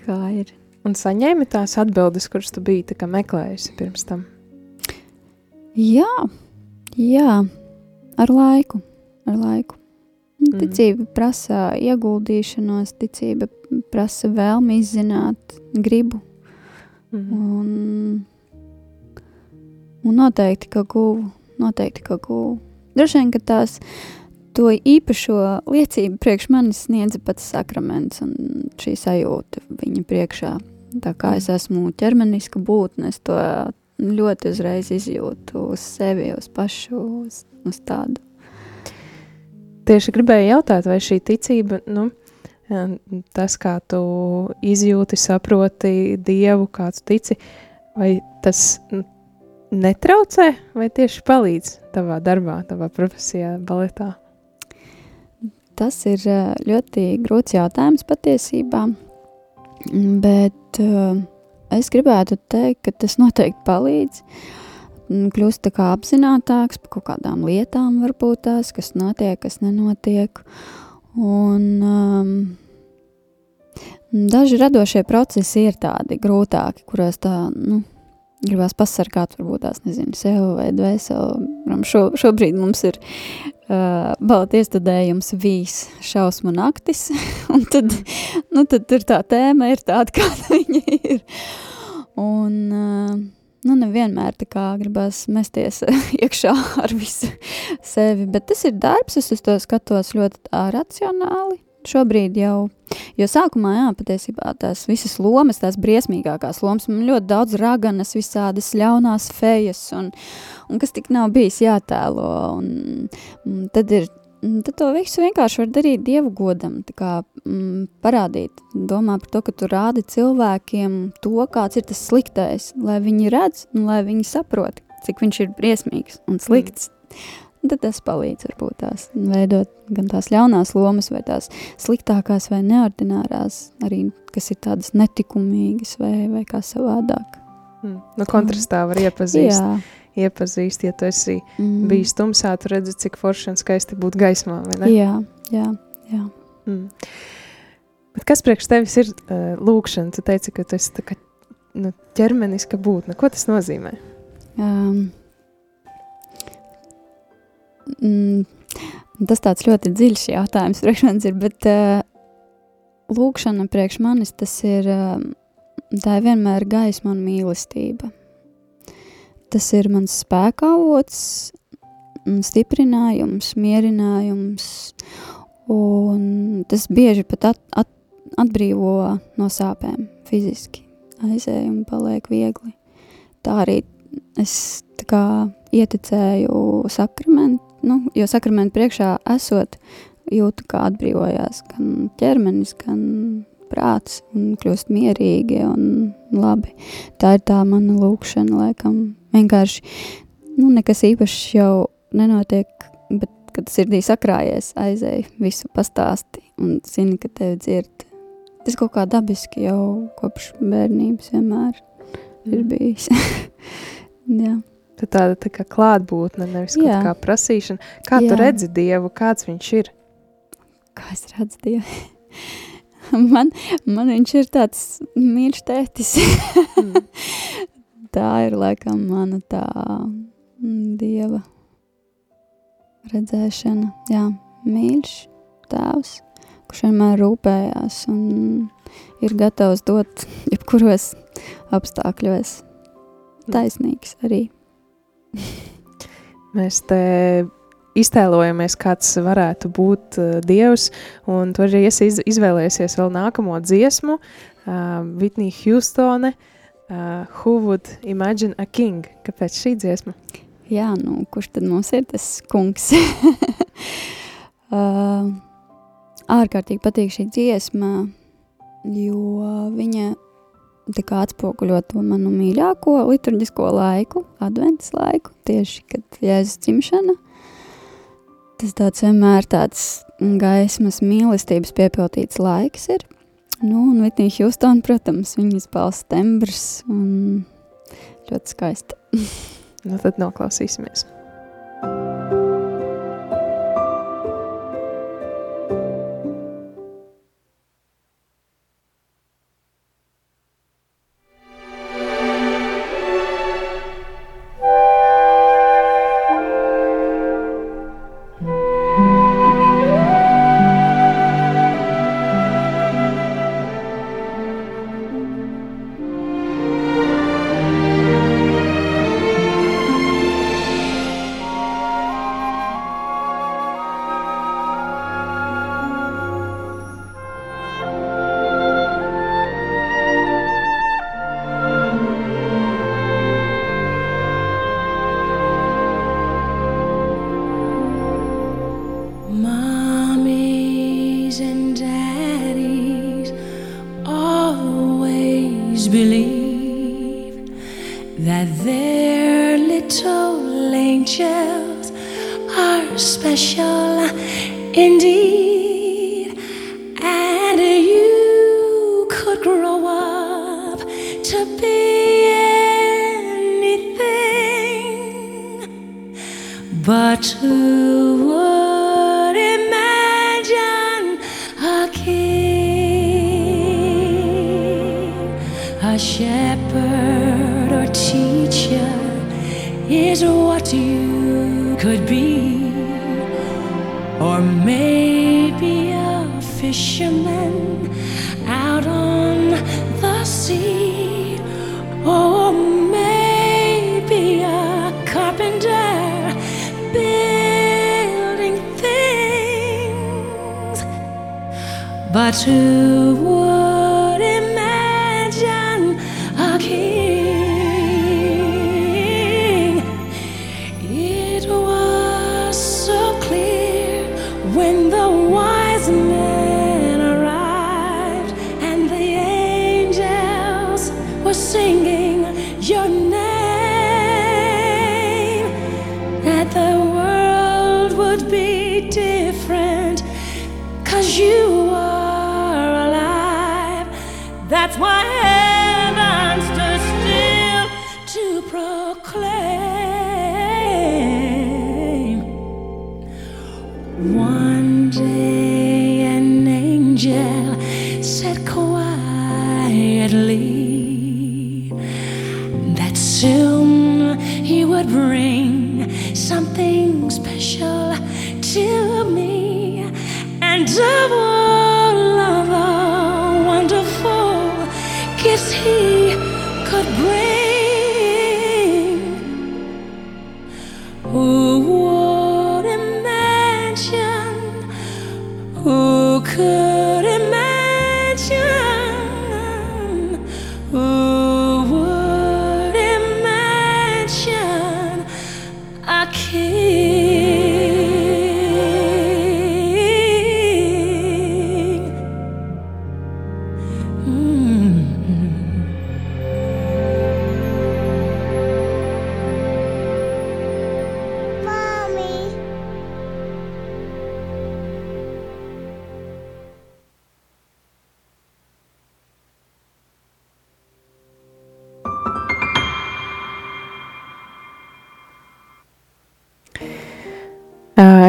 kā ir. Un saņēmi tās atbildes, kuras tu biji meklējusi pirms tam? Jā, jā, ar laiku, ar laiku. Mm. Ticība prasa ieguldīšanos, ticība prasa vēlmi izzināt, gribu. Mm. Un, un noteikti, ka guvu, noteikti, ka guvu. Droši vien, ka tās to īpašo liecību priekš manis sniedza pats sakraments un šī sajūta viņa priekšā. Tā kā es esmu ķermeniska būtne, es to ļoti uzreiz izjūtu uz sevi, uz pašu, uz, uz tādu. Tieši gribēju jautāt, vai šī ticība, nu, tas, kā tu izjūti, saproti Dievu, kāds tici, vai tas netraucē, vai tieši palīdz tavā darbā, tavā profesijā, baletā? Tas ir ļoti grūts jautājums patiesībā, bet es gribētu teikt, ka tas noteikti palīdz kļūst tā kā apzinātāks par kaut kādām lietām, varbūt tās, kas notiek, kas nenotiek. Un, um, daži radošie procesi ir tādi grūtāki, kuros tā, nu, gribās pasargāt, varbūt tās nezinu, sev vai dvēseli. Šo, šobrīd mums ir uh, balta iestudējums vīs šausmu naktis, un tad, nu, tad tur tā tēma ir tāda, kāda viņa ir. Un, uh, nu, nevienmēr tā kā gribas mesties iekšā ar visu sevi, bet tas ir darbs, es uz to skatos ļoti racionāli, šobrīd jau, jo sākumā, jā, patiesībā tās visas lomas, tās briesmīgākās lomas, man ļoti daudz raganas, visādas ļaunās fejas, un, un kas tik nav bijis jātēlo, un, un tad ir, tad to visu vienkārši var darīt Dievu godam, kā mm, parādīt, domā par to, ka tu rādi cilvēkiem to, kāds ir tas sliktais, lai viņi redz, un lai viņi saprot, cik viņš ir briesmīgs un slikts. Mm tad tas palīdz varbūt tās veidot gan tās ļaunās lomas, vai tās sliktākās vai neordinārās, arī kas ir tādas netikumīgas vai, vai kā savādāk. Mm. Nu, kontrastā var iepazīst. Jā. Iepazīst, ja tu esi mm. bijis tumsā, tu redzi, cik forši un skaisti būt gaismā, vai ne? Jā, jā, jā. Mm. Bet kas priekš tevis ir uh, lūkšana? Tu teici, ka tu esi tā kā nu, ķermeniska būtne. Ko tas nozīmē? Um, mm, tas tāds ļoti dziļš jautājums priekš manis ir, bet uh, lūkšana priekš manis tas ir, uh, tā ir vienmēr gaisma un mīlestība. Tas ir mans spēka avots, stiprinājums, mierinājums, un tas bieži pat at, at, atbrīvo no sāpēm fiziski. Aizēju un paliek viegli. Tā arī es tā kā ieticēju sakramentu, nu, jo sakramentu priekšā esot, jūtu, kā atbrīvojās gan ķermenis, gan prāts un kļūst mierīgi un labi. Tā ir tā mana lūkšana, laikam. Vienkārši, nu, nekas īpašs jau nenotiek, bet, kad sirdī sakrājies, aizēj visu pastāsti un zini, ka tevi dzird. Tas kaut kā dabiski jau kopš bērnības vienmēr mm. ir bijis. Jā. Tā tāda tā kā klātbūtne, nevis kaut kā prasīšana. Kā Jā. tu redzi Dievu, kāds viņš ir? Kā es redzu Dievu? man, man viņš ir tāds mīļš tētis. mm. tā ir laikam mana tā mm, dieva redzēšana. Jā, mīļš tēvs, kurš vienmēr rūpējās un ir gatavs dot jebkuros apstākļos. Mm. Taisnīgs arī. Mēs te iztēlojamies, kāds varētu būt uh, Dievs, un tu arī esi iz, izvēlējies vēl nākamo dziesmu, uh, Whitney Houstone, uh, Who Would Imagine a King? Kāpēc šī dziesma? Jā, nu, kurš tad mums ir tas kungs? uh, ārkārtīgi patīk šī dziesma, jo viņa tā kā atspoguļo to manu mīļāko liturģisko laiku, adventas laiku, tieši kad Jēzus dzimšana. Tas tāds vienmēr tāds gaismas mīlestības piepildīts laiks ir. Nu, un Vitnija Hjūstona, protams, viņas balss tembrs un ļoti skaista. nu tad noklausīsimies. But who would imagine a king, a shepherd, or teacher is what you could be, or maybe a fisherman? to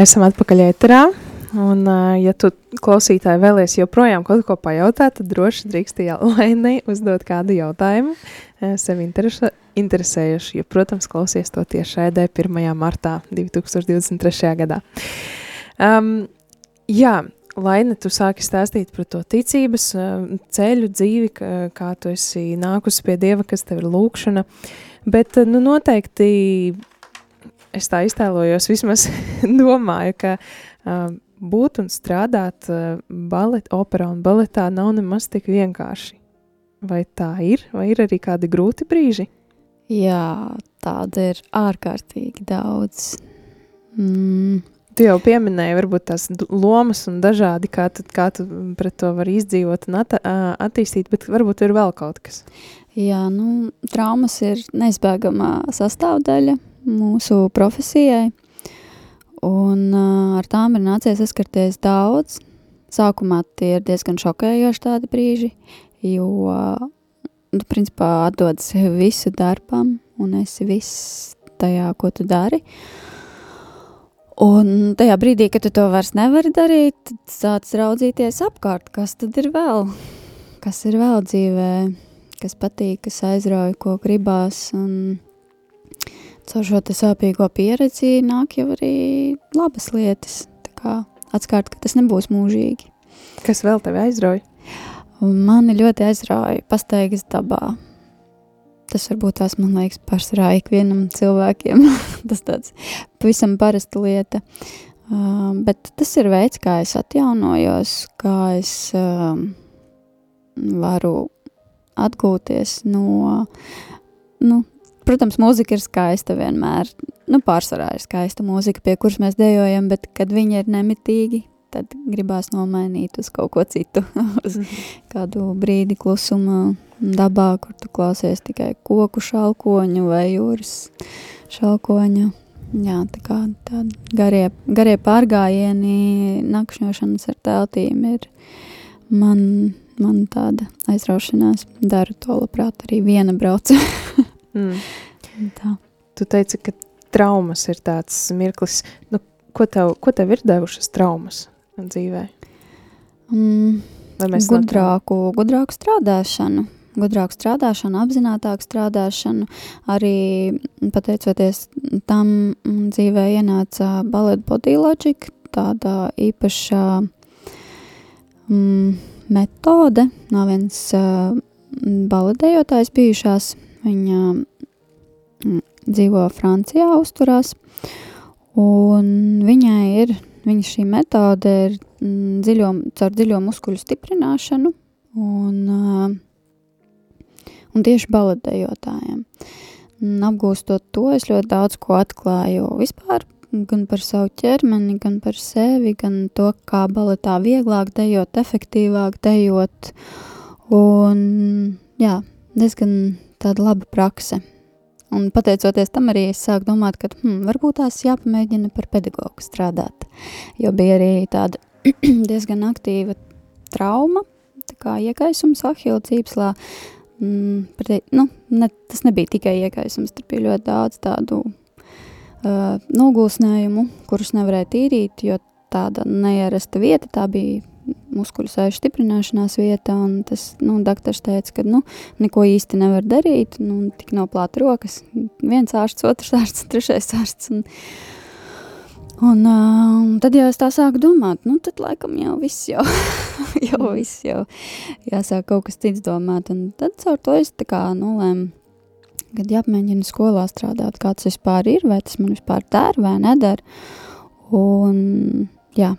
Esam atpakaļ ēterā. Un, ja tu klausītāji vēlies joprojām kaut ko pajautāt, tad droši drīkst Lainai uzdot kādu jautājumu ā, sev interesa, interesējuši, jo, protams, klausies to tieši ēdē 1. martā 2023. gadā. Um, jā, Laina, tu sāki stāstīt par to ticības ceļu, dzīvi, kā tu esi nākusi pie Dieva, kas tev ir lūkšana, bet, nu, noteikti es tā iztēlojos, vismaz domāju, ka uh, būt un strādāt uh, balet, operā un baletā nav nemaz tik vienkārši. Vai tā ir, vai ir arī kādi grūti brīži? Jā, tāda ir ārkārtīgi daudz. Mm, Tu jau pieminēji, varbūt tās lomas un dažādi, kā tu, kā tu pret to vari izdzīvot un at, attīstīt, bet varbūt ir vēl kaut kas. jā, nu, traumas ir neizbēgama sastāvdaļa mūsu profesijai, un uh, ar tām ir nācies saskarties daudz. Sākumā tie ir diezgan šokējoši tādi brīži, jo, uh, tu principā atdod sevi visu darbam, un esi viss tajā, ko tu dari. Un tajā brīdī, kad tu to vairs nevari darīt, tad sāc raudzīties apkārt, kas tad ir vēl, kas ir vēl dzīvē, kas patīk, kas aizrauja, ko gribās. Un caur šo sāpīgo pieredzi nāk jau arī labas lietas. Atkārt, ka tas nebūs mūžīgi. Kas vēl tevi aizrauja? Mani ļoti aizrauja pastaigas dabā. Tas varbūt tās, man liekas, pārsvarā ikvienam cilvēkiem. tas tāds pavisam parasta lieta. Uh, bet tas ir veids, kā es atjaunojos, kā es uh, varu atgūties no, nu, protams, mūzika ir skaista vienmēr, nu, pārsvarā ir skaista mūzika, pie kuras mēs dejojam, bet kad viņi ir nemitīgi, tad gribās nomainīt uz kaut ko citu, uz kādu brīdi klusuma dabā, kur tu klausies tikai koku šalkoņu vai jūras šalkoņu. Jā, tā kā tādi garie, garie pārgājieni, nakšņošanas ar teltīm ir man, man tāda aizraušanās. Daru to labprāt arī viena brauca. Mm. tā. Tu teici, ka traumas ir tāds mirklis. Nu, ko, tev, ko tev ir devušas traumas dzīvē? Mm, no gudrāku, gudrāku strādāšanu, gudrāku strādāšanu, apzinātāku strādāšanu. Arī pateicoties tam mm, dzīvē ienāca baleta body logic, tāda īpaša mm, metode. Nav viens uh, baletējotājs bijušās, viņa mm, dzīvo Francijā, uzturās, viņai ir, viņa šī metode ir mm, dziļo, caur dziļo muskuļu stiprināšanu, un, uh, un tieši baletējotājiem. Un Apgūstot to, es ļoti daudz ko atklāju vispār, gan par savu ķermeni, gan par sevi, gan to, kā baletā vieglāk dejot, efektīvāk dejot, un jā, diezgan tāda laba prakse. Un pateicoties tam arī es sāku domāt, ka hmm, varbūt tās jāpamēģina par pedagogu strādāt, jo bija arī tāda diezgan aktīva trauma, tā kā iekaisums ahila cīpslā, mm, pretī, nu, ne, tas nebija tikai iekaisums, tur bija ļoti daudz tādu uh, nogulsnējumu, kurus nevarēja tīrīt, jo tāda neierasta vieta, tā bija muskuļu sēžu stiprināšanās vieta, un tas, nu, doktors teica, ka, nu, neko īsti nevar darīt, nu, tik noplāt rokas, viens ārsts, otrs ārsts, trešais ārsts, un, un uh, tad jau es tā sāku domāt, nu, tad laikam jau viss jau, jau viss jau jāsāk kaut kas cits domāt, un tad caur to es tā kā nolēmu, kad jāpamēģina skolā strādāt, kāds vispār ir, vai tas man vispār der vai neder, un, jā,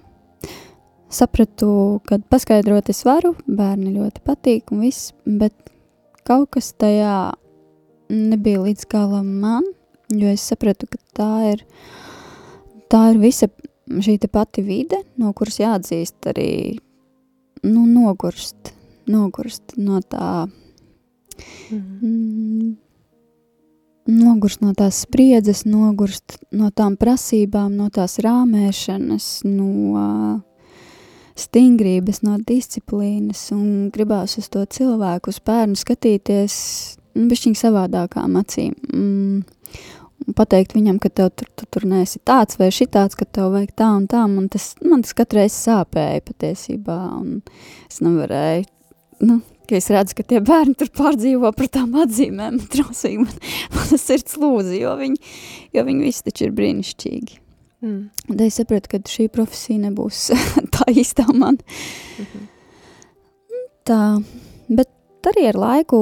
sapratu, ka paskaidrot es varu, bērni ļoti patīk un viss, bet kaut kas tajā nebija līdz galam man, jo es sapratu, ka tā ir, tā ir visa šī pati vide, no kuras jāatzīst arī, nu, nogurst, nogurst no tā, mm, nogurst no tās spriedzes, nogurst no tām prasībām, no tās rāmēšanas, no stingrības, no disciplīnas un gribās uz to cilvēku, uz bērnu skatīties nu, bišķiņ savādākām acīm. Mm. pateikt viņam, ka tev tur, tu, tur neesi tāds vai šitāds, ka tev vajag tā un tā, man tas, man tas katru reizi sāpēja patiesībā, un es nevarēju, nu, ka es redzu, ka tie bērni tur pārdzīvo par tām atzīmēm, trausīgi man, man tas sirds lūdzu, jo viņi, jo viņi visi taču ir brīnišķīgi. Mm. Tad es saprotu, ka šī profesija nebūs tā īstā man. Mm -hmm. Tā, bet arī ar laiku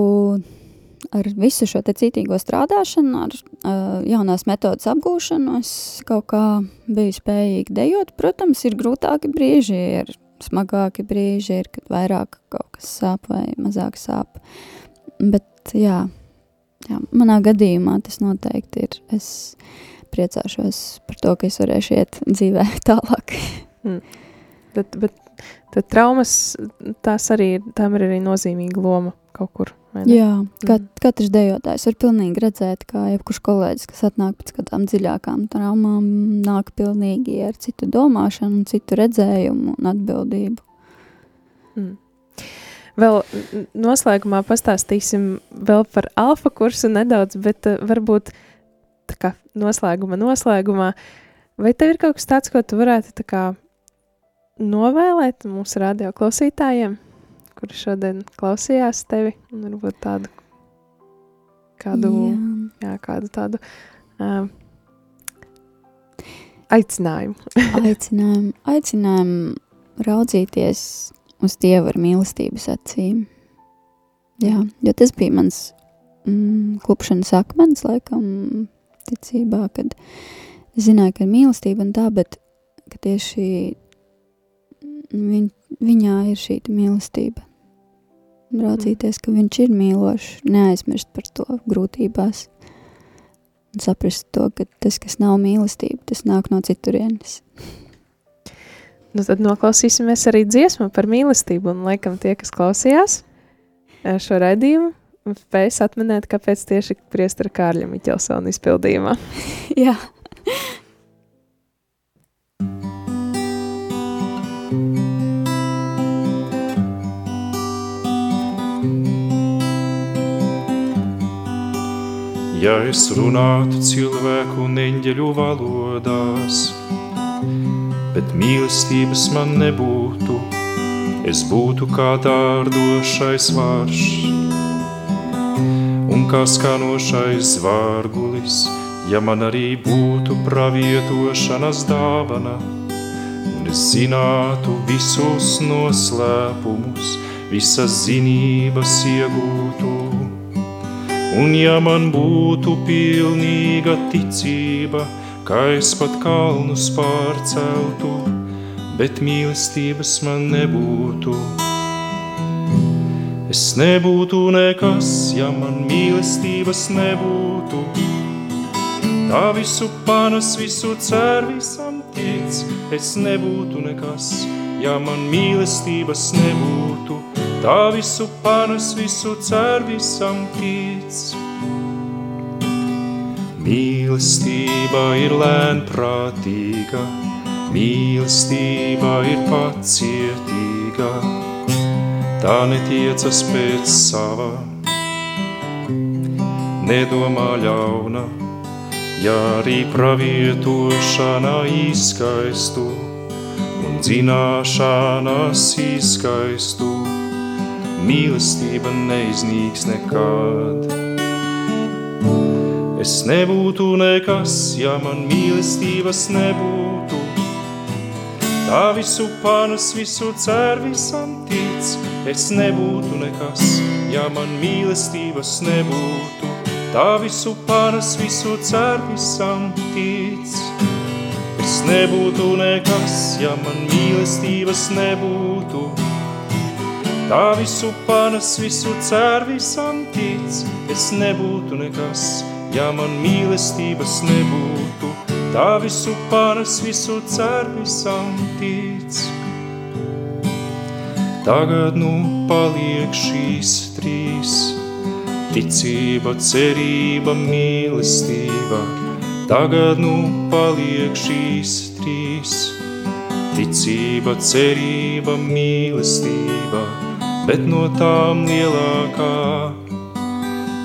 ar visu šo citīgo strādāšanu, ar uh, jaunās metodas apgūšanu, es kaut kā biju spējīgi dejot. Protams, ir grūtāki brīži, ir smagāki brīži, ir, kad vairāk kaut kas sāp vai mazāk sāp. Bet jā, jā manā gadījumā tas noteikti ir. Es priecāšos par to, ka es varēšu iet dzīvē tālāk. Mm. Bet, bet tad traumas, tās arī, tām ir arī nozīmīga loma kaut kur. Jā, kat, mm. katrs dejotājs var pilnīgi redzēt, kā jebkurš kolēģis, kas atnāk pēc kādām dziļākām traumām, nāk pilnīgi ar citu domāšanu, citu redzējumu un atbildību. Mm. Vēl noslēgumā pastāstīsim vēl par alfa kursu nedaudz, bet uh, varbūt tā kā noslēguma noslēgumā, vai tev ir kaut kas tāds, ko tu varētu tā kā novēlēt mūsu radio klausītājiem? kuri šodien klausījās tevi, un varbūt tādu, kādu, jā. Jā, kādu tādu uh, aicinājumu. aicinājumu. Aicinājumu raudzīties uz Dievu ar mīlestības acīm. Jā, jo tas bija mans mm, klupšanas akmens, laikam, ticībā, kad zināju, ka ir mīlestība un tā, bet ka tieši viņ, viņā ir šī mīlestība raudzīties, ka viņš ir mīlošs, neaizmirst par to grūtībās un saprast to, ka tas, kas nav mīlestība, tas nāk no citurienes. Nu, tad noklausīsimies arī dziesmu par mīlestību, un laikam tie, kas klausījās šo raidījumu, spējas atminēt, kāpēc tieši priestara Kārļa Miķelsona izpildījumā. Jā. ja es runātu cilvēku un eņģeļu valodās, bet mīlestības man nebūtu, es būtu kā dārdošais vārš un kā skanošais zvārgulis, ja man arī būtu pravietošanas dāvana, un es zinātu visus noslēpumus, visas zinības iegūtu Un ja man būtu pilnīga ticība, kā es pat kalnus pārceltu, bet mīlestības man nebūtu. Es nebūtu nekas, ja man mīlestības nebūtu. Tā visu panas, visu cer, visam tic. Es nebūtu nekas, ja man mīlestības nebūtu. Tā visu panes, visu cer, visam tic. Mīlestība ir lēnprātīga, mīlestība ir pacietīga, tā netiecas pēc sava, nedomā ļauna, ja arī pravietošana izskaistu un dzināšanas izskaistu mīlestība neiznīks nekad. Es nebūtu nekas, ja man mīlestības nebūtu. Tā visu panas, visu cer, visam tic. Es nebūtu nekas, ja man mīlestības nebūtu. Tā visu panas, visu cer, visam tic. Es nebūtu nekas, ja man mīlestības nebūtu. Tā visu panas, visu cer, visam tic, es nebūtu nekas, ja man mīlestības nebūtu. Tā visu panas, visu cer, visam tic. Tagad nu paliek šīs trīs - ticība, cerība, mīlestība. Tagad nu paliek šīs trīs - ticība, cerība, mīlestība bet no tām lielākā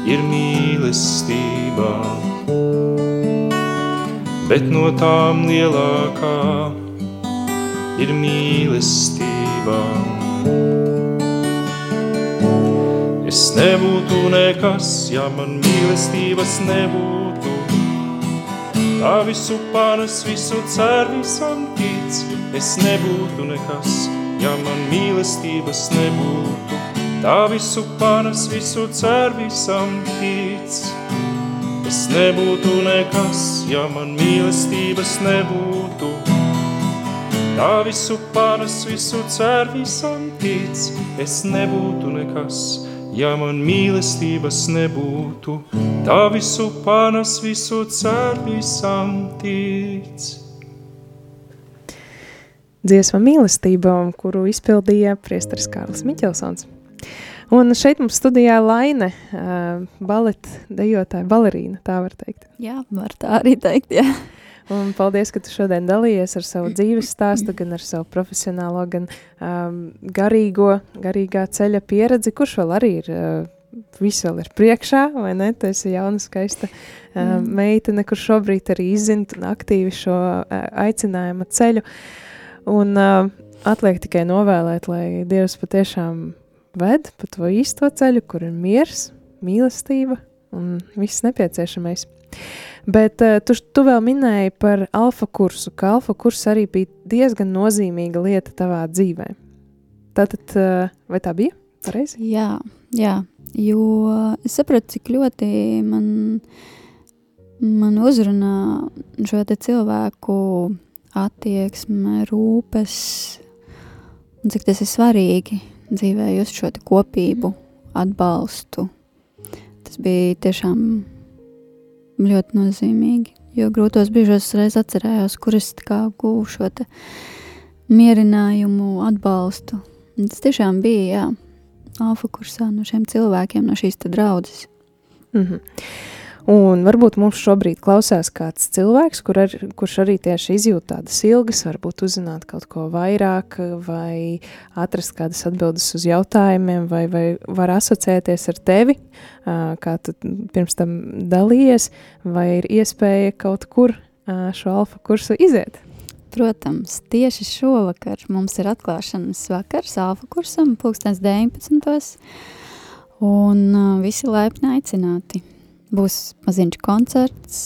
ir mīlestība. Bet no tām lielākā ir mīlestība. Es nebūtu nekas, ja man mīlestības nebūtu. Tā visu panes, visu cer, visam tic. Es nebūtu nekas, ja man mīlestības nebūtu. Tā visu panes, visu cer, visam tic. Es nebūtu nekas, ja man mīlestības nebūtu. Tā visu panes, visu cer, visam tic. Es nebūtu nekas, ja man mīlestības nebūtu. Tā visu panes, visu cer, visam tic. Dziesma mīlestība, kuru izpildīja priesteris Kārlis Miķelsons. Un šeit mums studijā Laine, uh, baleta dejotāja, balerīna, tā var teikt. Jā, var tā arī teikt, jā. Un paldies, ka tu šodien dalījies ar savu dzīves stāstu, gan ar savu profesionālo, gan um, garīgo, garīgā ceļa pieredzi, kurš vēl arī ir, uh, viss vēl ir priekšā, vai ne? Tu esi jauna, skaista uh, mm. meitene, kur šobrīd arī izzina un aktīvi šo uh, aicinājumu ceļu. Un uh, atliek tikai novēlēt, lai Dievs patiešām ved pa to īsto ceļu, kur ir miers, mīlestība un viss nepieciešamais. Bet uh, tu, tu vēl minēji par alfa kursu, ka alfa kurs arī bija diezgan nozīmīga lieta tavā dzīvē. Tātad, uh, vai tā bija pareizi? Jā, jā, jo es sapratu, cik ļoti man, man uzrunā šo cilvēku attieksme, rūpes, un cik tas ir svarīgi dzīvē just šo kopību, atbalstu. Tas bija tiešām ļoti nozīmīgi, jo grūtos brīžos reiz atcerējos, kur es guvu šo mierinājumu, atbalstu. Un tas tiešām bija, jā, alfa kursā no šiem cilvēkiem, no šīs draudzes. Mm -hmm. Un varbūt mums šobrīd klausās kāds cilvēks, kur ar, kurš arī tieši izjūt tādas ilgas, varbūt uzzināt kaut ko vairāk, vai atrast kādas atbildes uz jautājumiem, vai, vai var asociēties ar tevi, kā tu pirms tam dalījies, vai ir iespēja kaut kur šo alfa kursu iziet. Protams, tieši šovakar mums ir atklāšanas vakars alfa kursam, pulkstens 19. Un visi laipni aicināti būs maziņš koncerts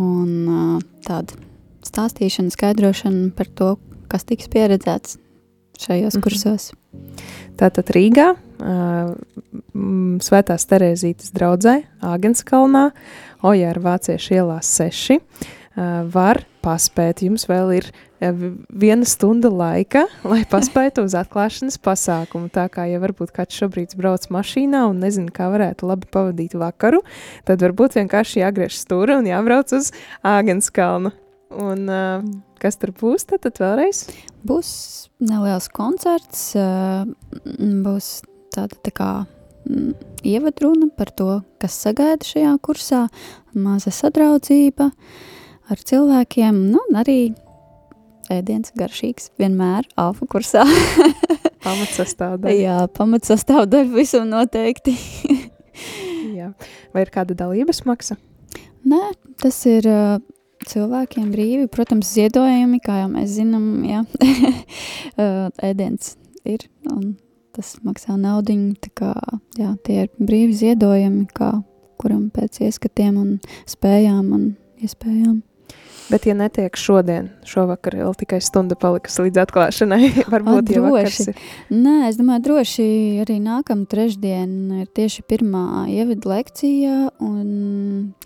un uh, tāda stāstīšana, skaidrošana par to, kas tiks pieredzēts šajos mhm. kursos. Tātad Rīgā, uh, Svētās Terēzītes draudzē, Āgenskalnā, Ojāra Vāciešu ielās 6, uh, var paspēt. Jums vēl ir viena stunda laika, lai paspētu uz atklāšanas pasākumu. Tā kā, ja varbūt kāds šobrīd brauc mašīnā un nezina, kā varētu labi pavadīt vakaru, tad varbūt vienkārši jāgriež stūra un jābrauc uz Āgenskalnu. Un uh, kas tur būs tad, tad vēlreiz? Būs neliels koncerts, uh, būs tāda tā kā ievadruna par to, kas sagaida šajā kursā, maza sadraudzība ar cilvēkiem, nu, arī ēdiens garšīgs vienmēr alfa kursā. pamatsastāvdaļa. Jā, pamatsastāvdaļa visam noteikti. Jā. Vai ir kāda dalības maksa? Nē, tas ir uh, cilvēkiem brīvi. Protams, ziedojumi, kā jau mēs zinām, jā, uh, ēdiens ir un tas maksā jā, tie ir brīvi ziedojumi, kā kuram pēc ieskatiem un spējām un iespējām. Bet, ja netiek šodien, šovakar vēl tikai stunda palikusi līdz atklāšanai, varbūt jau vakars ir. Nē, es domāju, droši arī nākamā trešdien ir tieši pirmā ievada lekcija, un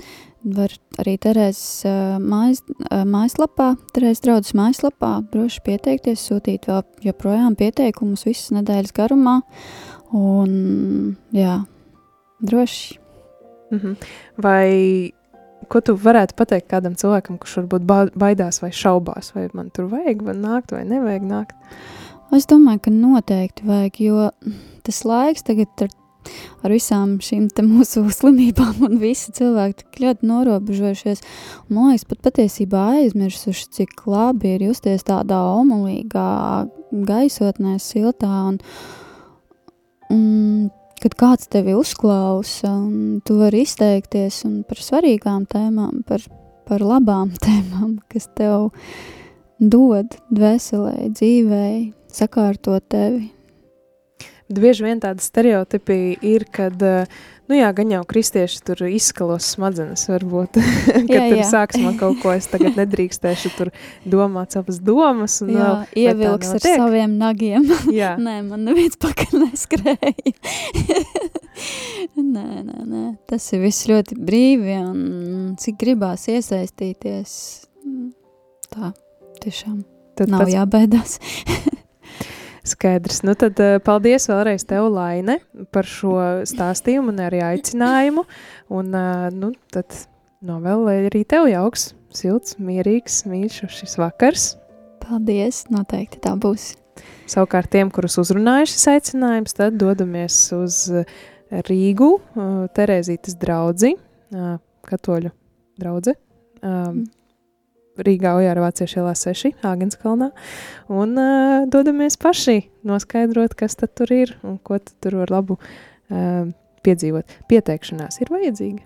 var arī Terēzes mājas, mājaslapā, Terēzes draudzes mājaslapā droši pieteikties, sūtīt vēl joprojām pieteikumus visas nedēļas garumā, un jā, droši. Mhm. Vai ko tu varētu pateikt kādam cilvēkam, kurš varbūt baidās vai šaubās, vai man tur vajag vai nākt vai nevajag nākt? Es domāju, ka noteikti vajag, jo tas laiks tagad ar, ar visām šīm mūsu slimībām un visi cilvēki tik ļoti norobežojušies. Man liekas, pat patiesībā aizmirsuši, cik labi ir justies tādā omulīgā gaisotnē, siltā un, un kad kāds tevi uzklausa un tu vari izteikties par svarīgām tēmām, par par labām tēmām, kas tev dod dvēselē, dzīvē, sakārto tevi. Bet bieži vien tādi stereotipi ir, kad, eh, nu jā, gan jau kristieši tur izskalos smadzenes varbūt, kad Jā, tur jā. sāksmā kaut ko es tagad nedrīkstēšu tur domāt savas domas. Un Jā, vēl, ievilks ar saviem nagiem. Jā, Nē, man neviens pakaļ neskrēja. nē, nē, nē, tas ir viss ļoti brīvi un cik gribās iesaistīties. mm, Tā, tiešām tad nav tas jābaidās. Skaidrs. Nu tad eh, paldies vēlreiz tev, Laine, par šo stāstījumu un arī aicinājumu. Un, eh, nu, tad novēl, lai arī tev jauks, silts, mierīgs, mīļš šis vakars. Paldies, noteikti tā būs. Savukārt tiem, kurus uzrunāja šis aicinājums, tad dodamies uz eh, Rīgu, Terēzītes eh, katoļu draudze. Um, Rīgā Ojāra Vāciešu ielā 6, Āgenskalnā, un uh, dodamies paši noskaidrot, kas tad tur ir un ko tur var labu uh, piedzīvot. Pieteikšanās ir vajadzīga.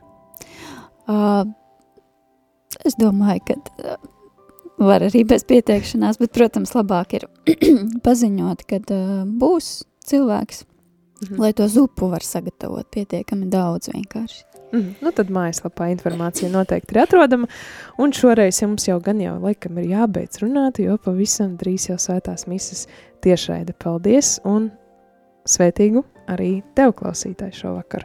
Uh, es domāju, ka uh, var arī bez pieteikšanās, bet, protams, labāk ir paziņot, kad uh, būs cilvēks, Mhm. lai to zupu var sagatavot pietiekami daudz vienkārši. Mm, nu tad mājaslapā informācija noteikti ir atrodama, un šoreiz jums jau gan jau laikam ir jābeidz runāt, jo pavisam drīz jau svētās misas tiešraide. Paldies un svētīgu arī tev klausītāju šovakar.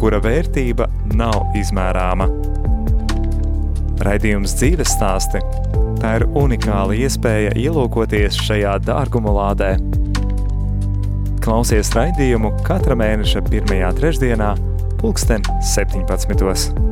kura vērtība nav izmērāma. Raidījums dzīves stāsti – tā ir unikāla iespēja ielūkoties šajā dārguma lādē. Klausies raidījumu katra mēneša pirmajā trešdienā, pulksten 17.